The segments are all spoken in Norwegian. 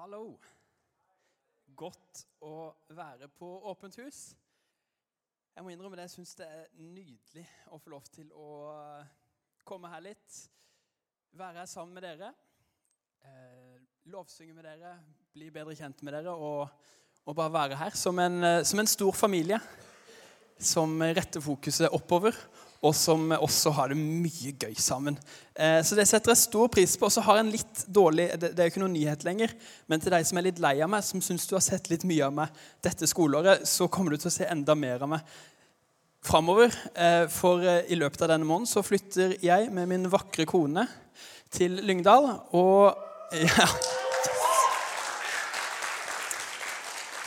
Hallo. Godt å være på Åpent hus. Jeg må innrømme det, jeg syns det er nydelig å få lov til å komme her litt. Være her sammen med dere. Eh, lovsynge med dere, bli bedre kjent med dere og, og bare være her som en, som en stor familie. Som retter fokuset oppover og som også har det mye gøy sammen. Eh, så det setter jeg stor pris på. Og så har jeg en litt dårlig Det, det er jo ikke noen nyhet lenger, men til deg som er litt lei av meg, som syns du har sett litt mye av meg dette skoleåret, så kommer du til å se enda mer av meg framover. Eh, for eh, i løpet av denne måneden så flytter jeg med min vakre kone til Lyngdal. Og ja.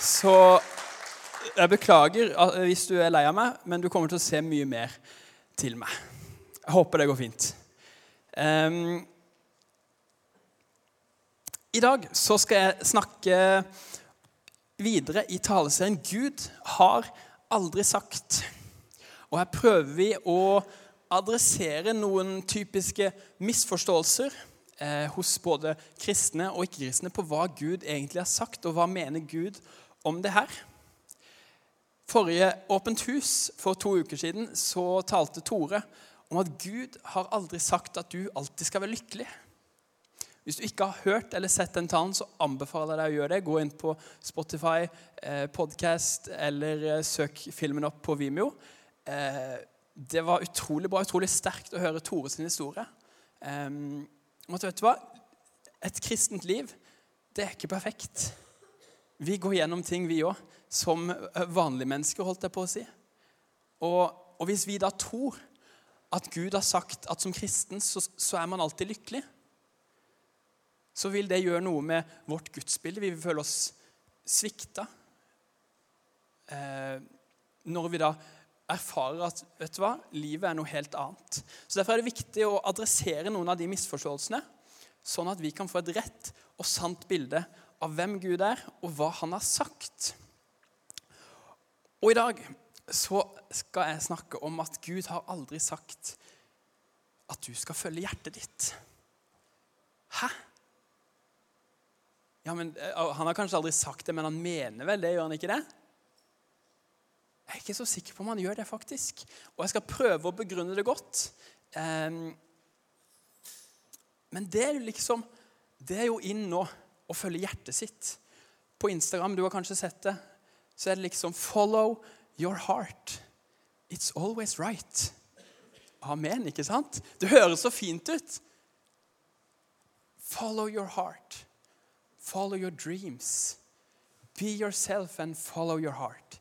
Så jeg beklager hvis du er lei av meg, men du kommer til å se mye mer til meg. Jeg håper det går fint. Um, I dag så skal jeg snakke videre i taleserien 'Gud har aldri sagt'. Og her prøver vi å adressere noen typiske misforståelser eh, hos både kristne og ikke-kristne på hva Gud egentlig har sagt, og hva mener Gud om det her. Forrige Åpent hus for to uker siden så talte Tore om at Gud har aldri sagt at du alltid skal være lykkelig. Hvis du ikke har hørt eller sett den talen, så anbefaler jeg deg å gjøre det. Gå inn på Spotify, eh, podcast eller eh, søk filmen opp på Vimeo. Eh, det var utrolig bra, utrolig sterkt å høre Tore sin historie. Eh, vet du hva? Et kristent liv, det er ikke perfekt. Vi går gjennom ting, vi òg som vanlige mennesker, holdt jeg på å si. Og, og, hvis vi da tror at Gud har sagt at som kristen så, så, er man alltid lykkelig, så vil det gjøre noe med vårt gudsbilde. Vi vil føle oss svikta. Eh, når vi da erfarer at vet du hva, livet er noe helt annet. Så Derfor er det viktig å adressere noen av de misforståelsene, sånn at vi kan få et rett og sant bilde av hvem Gud er, og hva han har sagt. Og i dag så skal jeg snakke om at Gud har aldri sagt at du skal følge hjertet ditt. Hæ? Ja, men eh, Han har kanskje aldri sagt det, men han mener vel det, gjør han ikke det? Jeg er ikke så sikker på om han gjør det, faktisk. Og jeg skal prøve å begrunne det godt. Um, men det er jo liksom Det er jo inn nå å følge hjertet sitt. På Instagram, du har kanskje sett det så er det liksom 'Follow your heart. It's always right'. Amen, ikke sant? Det høres så fint ut. Follow your heart. Follow your dreams. Be yourself and follow your heart.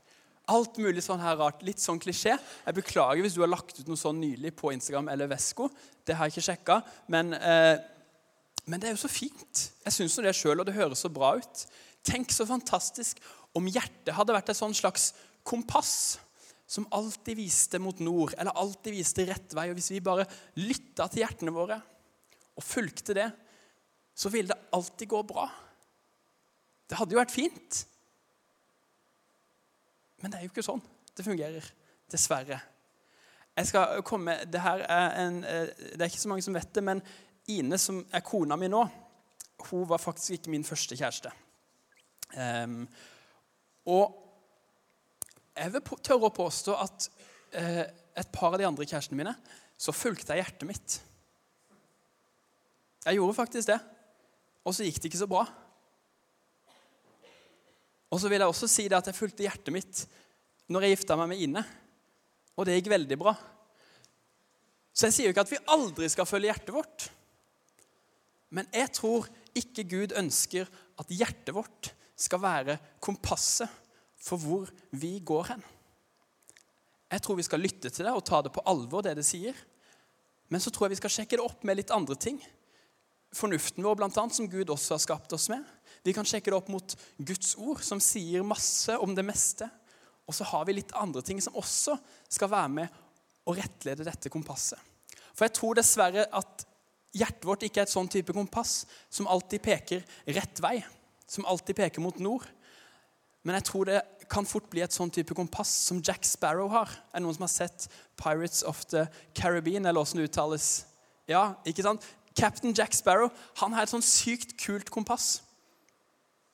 Alt mulig sånn her rart. Litt sånn klisjé. Jeg beklager hvis du har lagt ut noe sånn nylig på Instagram eller Vesko. Det har jeg ikke sjekka. Men, eh, men det er jo så fint. Jeg syns det sjøl, og det høres så bra ut. Tenk så fantastisk om hjertet hadde vært et sånn slags kompass som alltid viste mot nord, eller alltid viste rett vei. Og hvis vi bare lytta til hjertene våre og fulgte det, så ville det alltid gå bra. Det hadde jo vært fint. Men det er jo ikke sånn det fungerer. Dessverre. Jeg skal komme, det, her er en, eh, det er ikke så mange som vet det, men Ine, som er kona mi nå, hun var faktisk ikke min første kjæreste. Um, og jeg vil tørre å påstå at eh, et par av de andre kjærestene mine så fulgte jeg hjertet mitt. Jeg gjorde faktisk det. Og så gikk det ikke så bra. Og så vil jeg også si det at jeg fulgte hjertet mitt når jeg gifta meg med Ine. Og det gikk veldig bra. Så jeg sier jo ikke at vi aldri skal følge hjertet vårt. Men jeg tror ikke Gud ønsker at hjertet vårt skal være kompasset for hvor vi går hen. Jeg tror vi skal lytte til det og ta det på alvor, det det sier. Men så tror jeg vi skal sjekke det opp med litt andre ting. Fornuften vår, blant annet, som Gud også har skapt oss med. Vi kan sjekke det opp mot Guds ord, som sier masse om det meste. Og så har vi litt andre ting som også skal være med og rettlede dette kompasset. For jeg tror dessverre at hjertet vårt ikke er et sånn type kompass som alltid peker rett vei som alltid peker mot nord. Men jeg tror det kan fort bli et sånn type kompass som Jack Sparrow har. Er det noen som har sett Pirates of the Caribbean, eller åssen det uttales? Ja, ikke sant? Captain Jack Sparrow han har et sånn sykt kult kompass.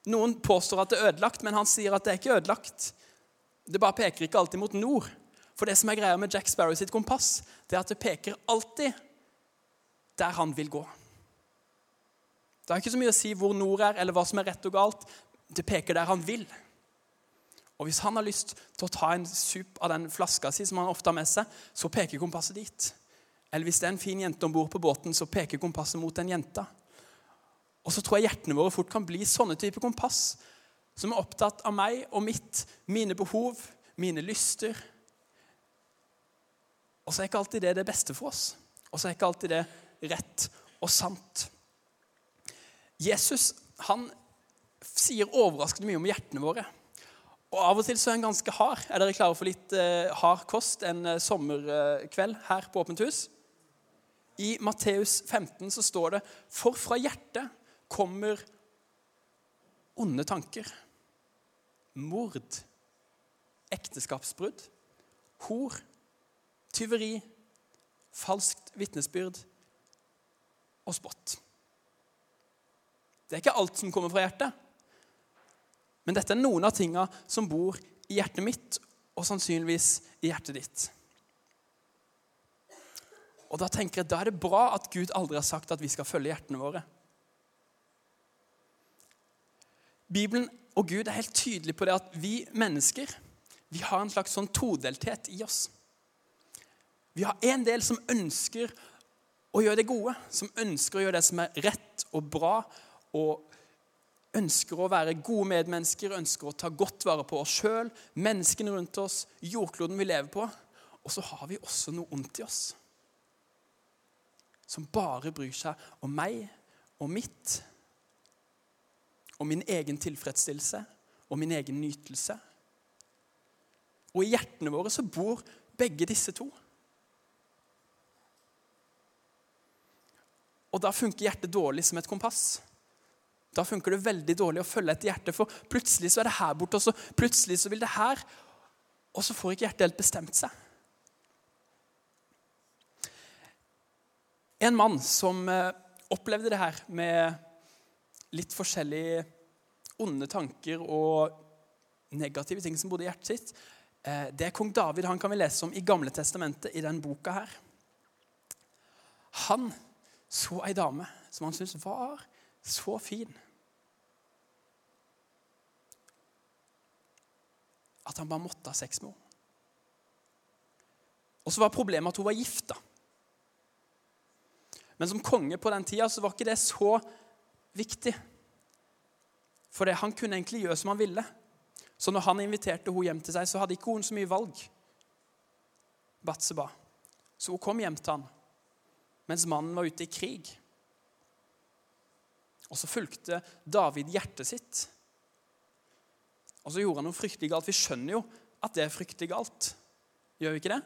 Noen påstår at det er ødelagt, men han sier at det er ikke ødelagt. Det bare peker ikke alltid mot nord. For det som er greia med Jack Sparrow sitt kompass, det er at det peker alltid der han vil gå. Det har ikke så mye å si hvor nord er, eller hva som er rett og galt. Det peker der han vil. Og hvis han har lyst til å ta en sup av den flaska si, som han ofte har med seg, så peker kompasset dit. Eller hvis det er en fin jente om bord på båten, så peker kompasset mot den jenta. Og så tror jeg hjertene våre fort kan bli sånne typer kompass, som er opptatt av meg og mitt, mine behov, mine lyster. Og så er ikke alltid det det beste for oss. Og så er ikke alltid det rett og sant. Jesus han sier overraskende mye om hjertene våre. Og Av og til så er han ganske hard. Er dere klare for litt eh, hard kost en eh, sommerkveld her på Åpent hus? I Matteus 15 så står det For fra hjertet kommer onde tanker. Mord, ekteskapsbrudd, hor, tyveri, falskt vitnesbyrd og spott. Det er ikke alt som kommer fra hjertet. Men dette er noen av tinga som bor i hjertet mitt, og sannsynligvis i hjertet ditt. Og Da tenker jeg, da er det bra at Gud aldri har sagt at vi skal følge hjertene våre. Bibelen og Gud er helt tydelig på det at vi mennesker vi har en slags sånn todelthet i oss. Vi har en del som ønsker å gjøre det gode, som ønsker å gjøre det som er rett og bra, og ønsker å være gode medmennesker, ønsker å ta godt vare på oss sjøl, menneskene rundt oss, jordkloden vi lever på. Og så har vi også noe ondt i oss. Som bare bryr seg om meg og mitt. Om min egen tilfredsstillelse og min egen nytelse. Og i hjertene våre så bor begge disse to. Og da funker hjertet dårlig som et kompass. Da funker det veldig dårlig å følge etter hjertet, for plutselig så er det her borte, og så plutselig så vil det her. Og så får ikke hjertet helt bestemt seg. En mann som eh, opplevde det her med litt forskjellige onde tanker og negative ting som bodde i hjertet sitt, eh, det er kong David. Han kan vi lese om i Gamle testamentet i den boka her. Han så ei dame som han syntes var så fin. At han bare måtte ha sex med henne. Og så var problemet at hun var gift. Men som konge på den tida så var ikke det så viktig. For det, han kunne egentlig gjøre som han ville. Så når han inviterte henne hjem til seg, så hadde ikke hun så mye valg. Batseba. Så hun kom hjem til han mens mannen var ute i krig. Og så fulgte David hjertet sitt. Og så gjorde han noe fryktelig galt. Vi skjønner jo at det er fryktelig galt. Gjør vi ikke det?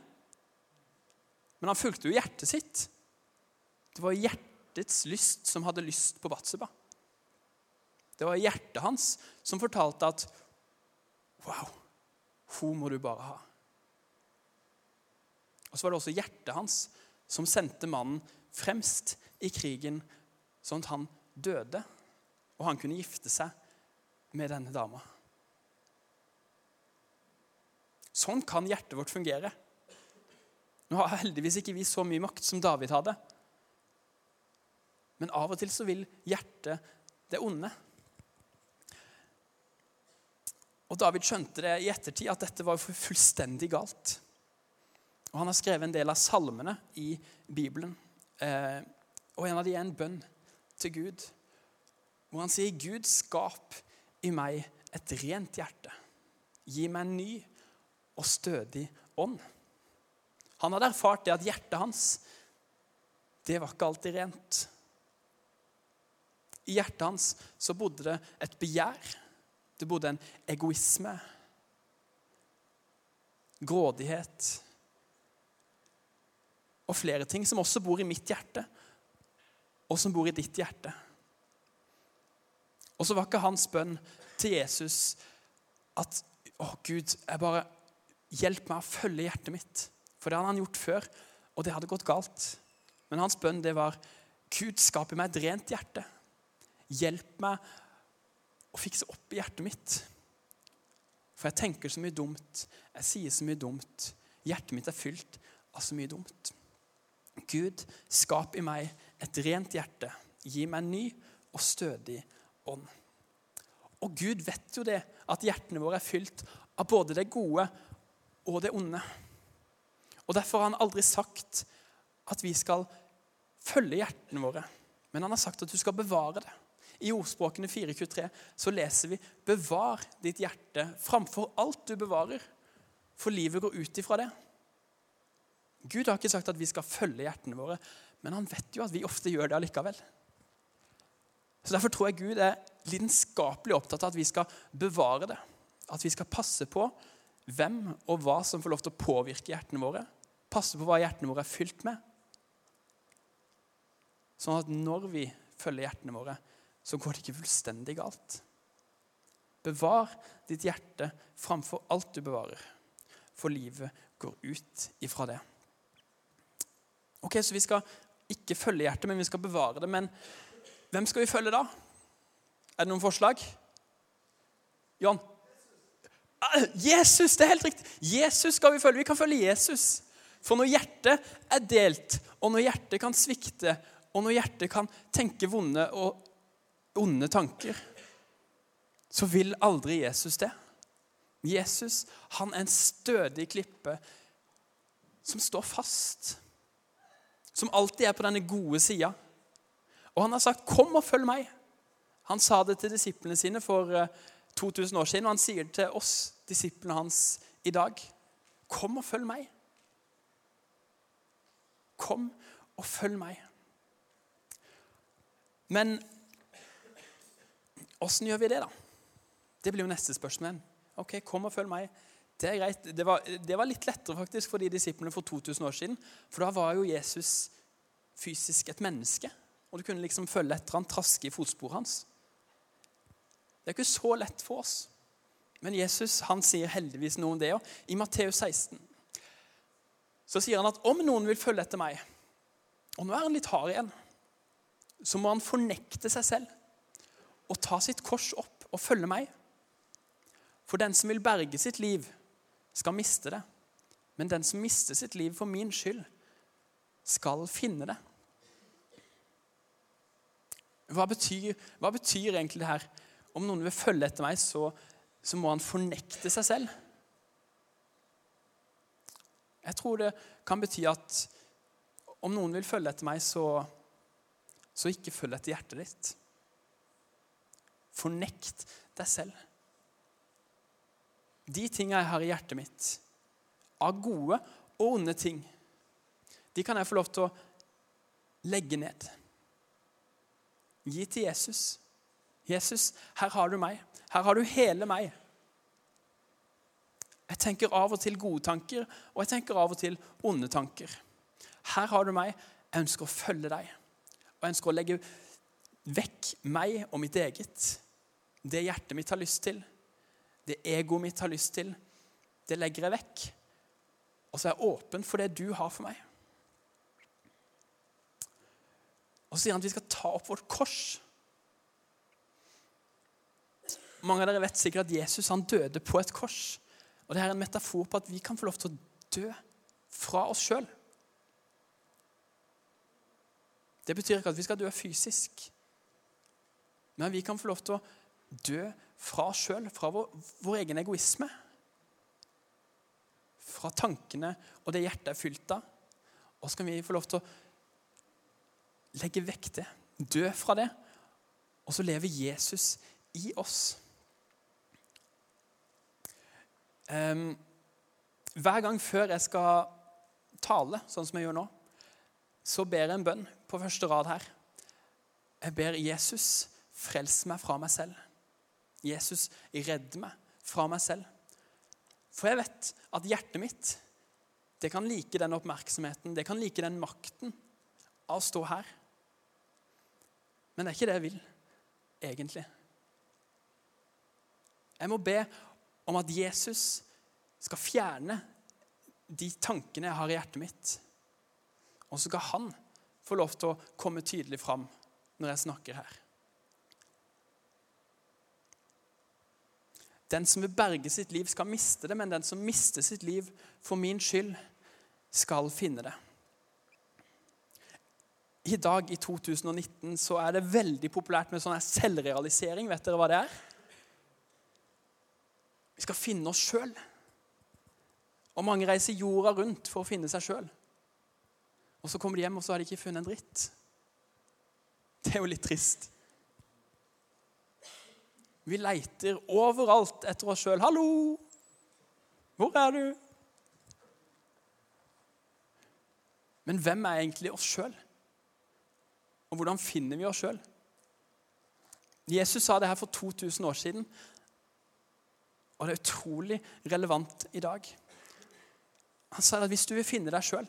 Men han fulgte jo hjertet sitt. Det var hjertets lyst som hadde lyst på Batseba. Det var hjertet hans som fortalte at Wow, hun må du bare ha. Og så var det også hjertet hans som sendte mannen fremst i krigen, sånn at han døde, og han kunne gifte seg med denne dama. Sånn kan hjertet vårt fungere. Nå har heldigvis ikke vi så mye makt som David hadde. Men av og til så vil hjertet det onde. Og David skjønte det i ettertid at dette var fullstendig galt. Og Han har skrevet en del av salmene i Bibelen. Eh, og En av de er en bønn til Gud, hvor han sier, 'Gud, skap i meg et rent hjerte.' 'Gi meg en ny og stødig ånd.' Han hadde erfart det at hjertet hans det var ikke alltid rent. I hjertet hans så bodde det et begjær. Det bodde en egoisme. Grådighet. Og flere ting som også bor i mitt hjerte, og som bor i ditt hjerte. Og så var ikke hans bønn til Jesus at å Gud, jeg bare hjelp meg å følge hjertet mitt. For det hadde han gjort før, og det hadde gått galt. Men hans bønn det var Gud, skap i meg et rent hjerte. Hjelp meg å fikse opp i hjertet mitt. For jeg tenker så mye dumt, jeg sier så mye dumt. Hjertet mitt er fylt av så mye dumt. Gud, skap i meg et rent hjerte. Gi meg en ny og stødig ånd. Og Gud vet jo det, at hjertene våre er fylt av både det gode og det onde. Og Derfor har han aldri sagt at vi skal følge hjertene våre, men han har sagt at du skal bevare det. I ordspråkene 423 så leser vi 'bevar ditt hjerte framfor alt du bevarer', for livet går ut ifra det. Gud har ikke sagt at vi skal følge hjertene våre, men han vet jo at vi ofte gjør det allikevel. Så Derfor tror jeg Gud er lidenskapelig opptatt av at vi skal bevare det. At vi skal passe på hvem og hva som får lov til å påvirke hjertene våre. Passe på hva hjertene våre er fylt med. Sånn at når vi følger hjertene våre, så går det ikke fullstendig galt. Bevar ditt hjerte framfor alt du bevarer, for livet går ut ifra det. Ok, Så vi skal ikke følge hjertet, men vi skal bevare det. Men hvem skal vi følge da? Er det noen forslag? John? Ah, Jesus! Det er helt riktig. Jesus skal vi følge. Vi kan følge Jesus. For når hjertet er delt, og når hjertet kan svikte, og når hjertet kan tenke vonde og onde tanker, så vil aldri Jesus det. Jesus han er en stødig klippe som står fast. Som alltid er på denne gode sida. Og han har sagt, 'Kom og følg meg'. Han sa det til disiplene sine for 2000 eh, år siden, og han sier til oss, disiplene hans, i dag. 'Kom og følg meg'. Kom og følg meg. Men åssen gjør vi det, da? Det blir jo neste spørsmål. Ok, kom og følg meg. Det er greit. Det var, det var litt lettere faktisk for de disiplene for 2000 år siden. For da var jo Jesus fysisk et menneske. Og du kunne liksom følge etter han, traske i fotsporet hans. Det er ikke så lett for oss. Men Jesus han sier heldigvis noe om det òg. I Matteus 16 så sier han at om noen vil følge etter meg Og nå er han litt hard igjen. Så må han fornekte seg selv og ta sitt kors opp og følge meg. For den som vil berge sitt liv, skal miste det. Men den som mister sitt liv for min skyld, skal finne det. Hva betyr, hva betyr egentlig det her? Om noen vil følge etter meg, så, så må han fornekte seg selv. Jeg tror det kan bety at om noen vil følge etter meg, så, så ikke følg etter hjertet ditt. Fornekt deg selv. De tingene jeg har i hjertet mitt, av gode og onde ting, de kan jeg få lov til å legge ned. Gi til Jesus. Jesus, her har du meg. Her har du hele meg. Jeg tenker av og til gode tanker, og jeg tenker av og til onde tanker. Her har du meg. Jeg ønsker å følge deg. Og jeg ønsker å legge vekk meg og mitt eget. Det hjertet mitt har lyst til, det egoet mitt har lyst til, det legger jeg vekk. Og så er jeg åpen for det du har for meg. Og så sier han at vi skal ta opp vårt kors. Mange av dere vet sikkert at Jesus han døde på et kors. Og Det er en metafor på at vi kan få lov til å dø fra oss sjøl. Det betyr ikke at vi skal dø fysisk. Men vi kan få lov til å dø fra oss sjøl, fra vår, vår, egen egoisme. Fra tankene og det hjertet er fylt av. Og så kan vi få lov til å legge vekk det, dø fra det. Og så lever Jesus i oss. Um, hver gang før jeg skal tale, sånn som jeg gjør nå, så ber jeg en bønn på første rad her. Jeg ber Jesus frels meg fra meg selv. Jesus, redd meg fra meg selv. For jeg vet at hjertet mitt det kan like den oppmerksomheten, det kan like den makten av å stå her. Men det er ikke det jeg vil, egentlig. Jeg må be om at Jesus skal fjerne de tankene jeg har i hjertet mitt. Og så skal han få lov til å komme tydelig fram når jeg snakker her. Den som vil berge sitt liv, skal miste det, men den som mister sitt liv for min skyld, skal finne det. I dag, i 2019, så er det veldig populært med sånn selvrealisering. Vet dere hva det er? Skal finne oss sjøl. Og mange reiser jorda rundt for å finne seg sjøl. Og så kommer de hjem, og så har de ikke funnet en dritt. Det er jo litt trist. Vi leiter overalt etter oss sjøl. 'Hallo! Hvor er du?' Men hvem er egentlig oss sjøl? Og hvordan finner vi oss sjøl? Jesus sa det her for 2000 år siden, og det er utrolig relevant i dag. Han sa at hvis du vil finne deg sjøl,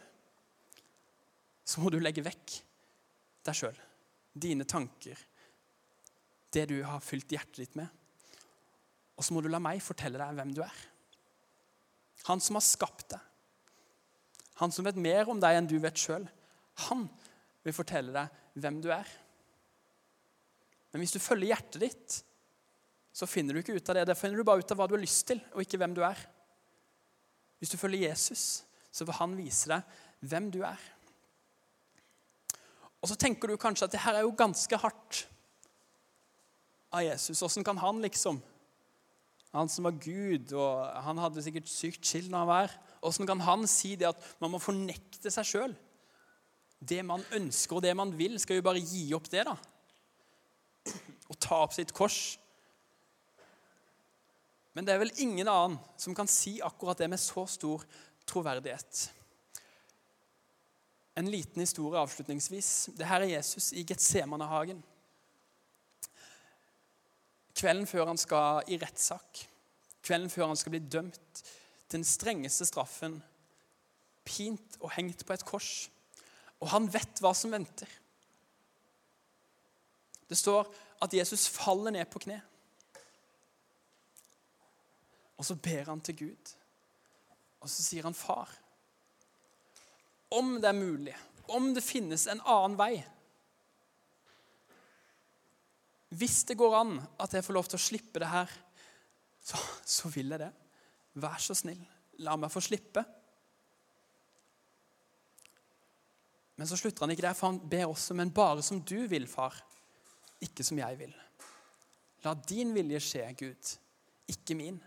så må du legge vekk deg sjøl, dine tanker, det du har fylt hjertet ditt med. Og så må du la meg fortelle deg hvem du er. Han som har skapt deg. Han som vet mer om deg enn du vet sjøl. Han vil fortelle deg hvem du er. Men hvis du følger hjertet ditt, så finner du ikke ut av det. Der finner du bare ut av hva du har lyst til, og ikke hvem du er. Hvis du følger Jesus, så vil han vise deg hvem du er. Og så tenker du kanskje at det her er jo ganske hardt av Jesus. Åssen kan han liksom Han som var Gud, og han hadde sikkert sykt chill når han var her. Åssen kan han si det at man må fornekte seg sjøl? Det man ønsker og det man vil, skal jo bare gi opp det, da. Og ta opp sitt kors. Men det er vel ingen annen som kan si akkurat det med så stor troverdighet. En liten historie avslutningsvis. Det her er Jesus i Getsemanehagen kvelden før han skal i rettssak, kvelden før han skal bli dømt til den strengeste straffen, pint og hengt på et kors. Og han vet hva som venter. Det står at Jesus faller ned på kne. Og så ber han til Gud. Og så sier han, 'Far, om det er mulig, om det finnes en annen vei' Hvis det går an at jeg får lov til å slippe det her, så, så vil jeg det. Vær så snill, la meg få slippe. Men så slutter han ikke der, for han ber også, men bare som du vil, far. Ikke som jeg vil. La din vilje skje, Gud, ikke min.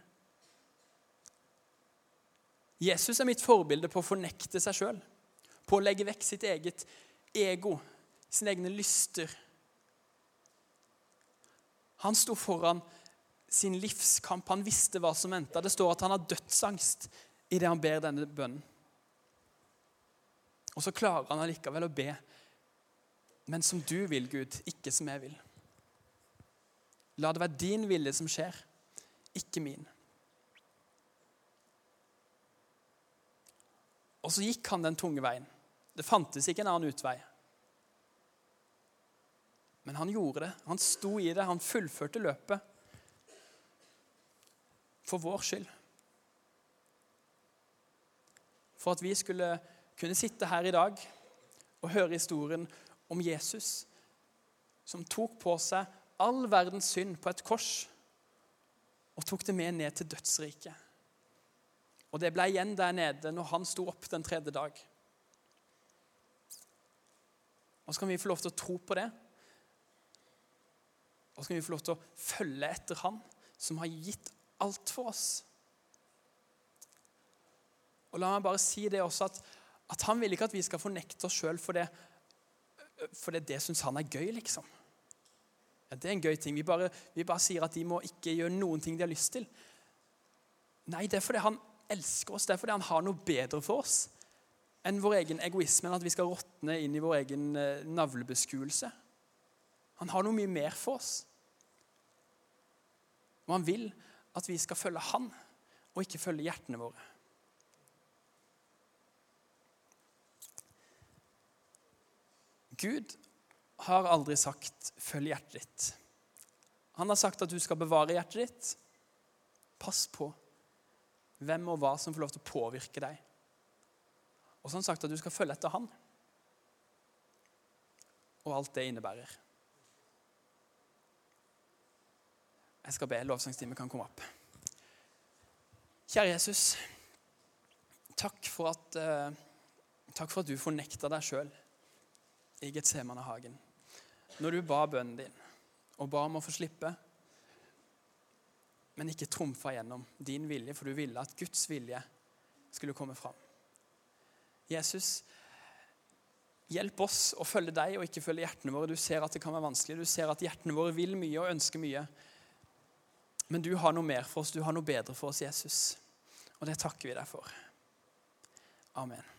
Jesus er mitt forbilde på å fornekte seg sjøl, på å legge vekk sitt eget ego, sine egne lyster han sto foran sin livskamp. Han visste hva som venta. Det står at han har dødsangst idet han ber denne bønnen. Og så klarer han allikevel å be. Men som du vil, Gud, ikke som jeg vil. La det være din vilje som skjer, ikke min. Og så gikk han den tunge veien. Det fantes ikke en annen utvei. Men han gjorde det. Han sto i det. Han fullførte løpet. For vår skyld. For at vi skulle kunne sitte her i dag og høre historien om Jesus som tok på seg all verdens synd på et kors og tok det med ned til dødsriket. Og det ble igjen der nede når han sto opp den tredje dag. Og så kan vi få lov til å tro på det og så kan vi få lov til å følge etter Han som har gitt alt for oss. Og La meg bare si det også, at, at han vil ikke at vi skal fornekte oss sjøl for det, for det, det syns han er gøy, liksom. Ja, Det er en gøy ting. Vi bare, vi bare sier at de må ikke gjøre noen ting de har lyst til. Nei, det er fordi han elsker oss, det er fordi han har noe bedre for oss enn vår egen egoisme, enn at vi skal råtne inn i vår egen eh, navlebeskuelse. Han har noe mye mer for oss. Og han vil at vi skal følge han, og ikke følge hjertene våre. Gud har aldri sagt 'følg hjertet ditt'. Han har sagt at du skal bevare hjertet ditt. Pass på hvem og hva som får lov til å påvirke deg. Og så har han sagt at du skal følge etter han. Og alt det innebærer. Jeg skal be. Lovsangstimen kan komme opp. Kjære Jesus, takk for at, eh, takk for at du fornekta deg sjøl i Getsemanehagen. Når du ba bønnen din og ba om å få slippe, men ikke trumfa gjennom din vilje, for du ville at Guds vilje skulle komme fram. Jesus, hjelp oss å følge deg og ikke følge hjertene våre. Du ser at det kan være vanskelig, du ser at hjertene våre vil mye og ønsker mye. Men du har noe mer for oss, du har noe bedre for oss, Jesus. Og det takker vi deg for. Amen.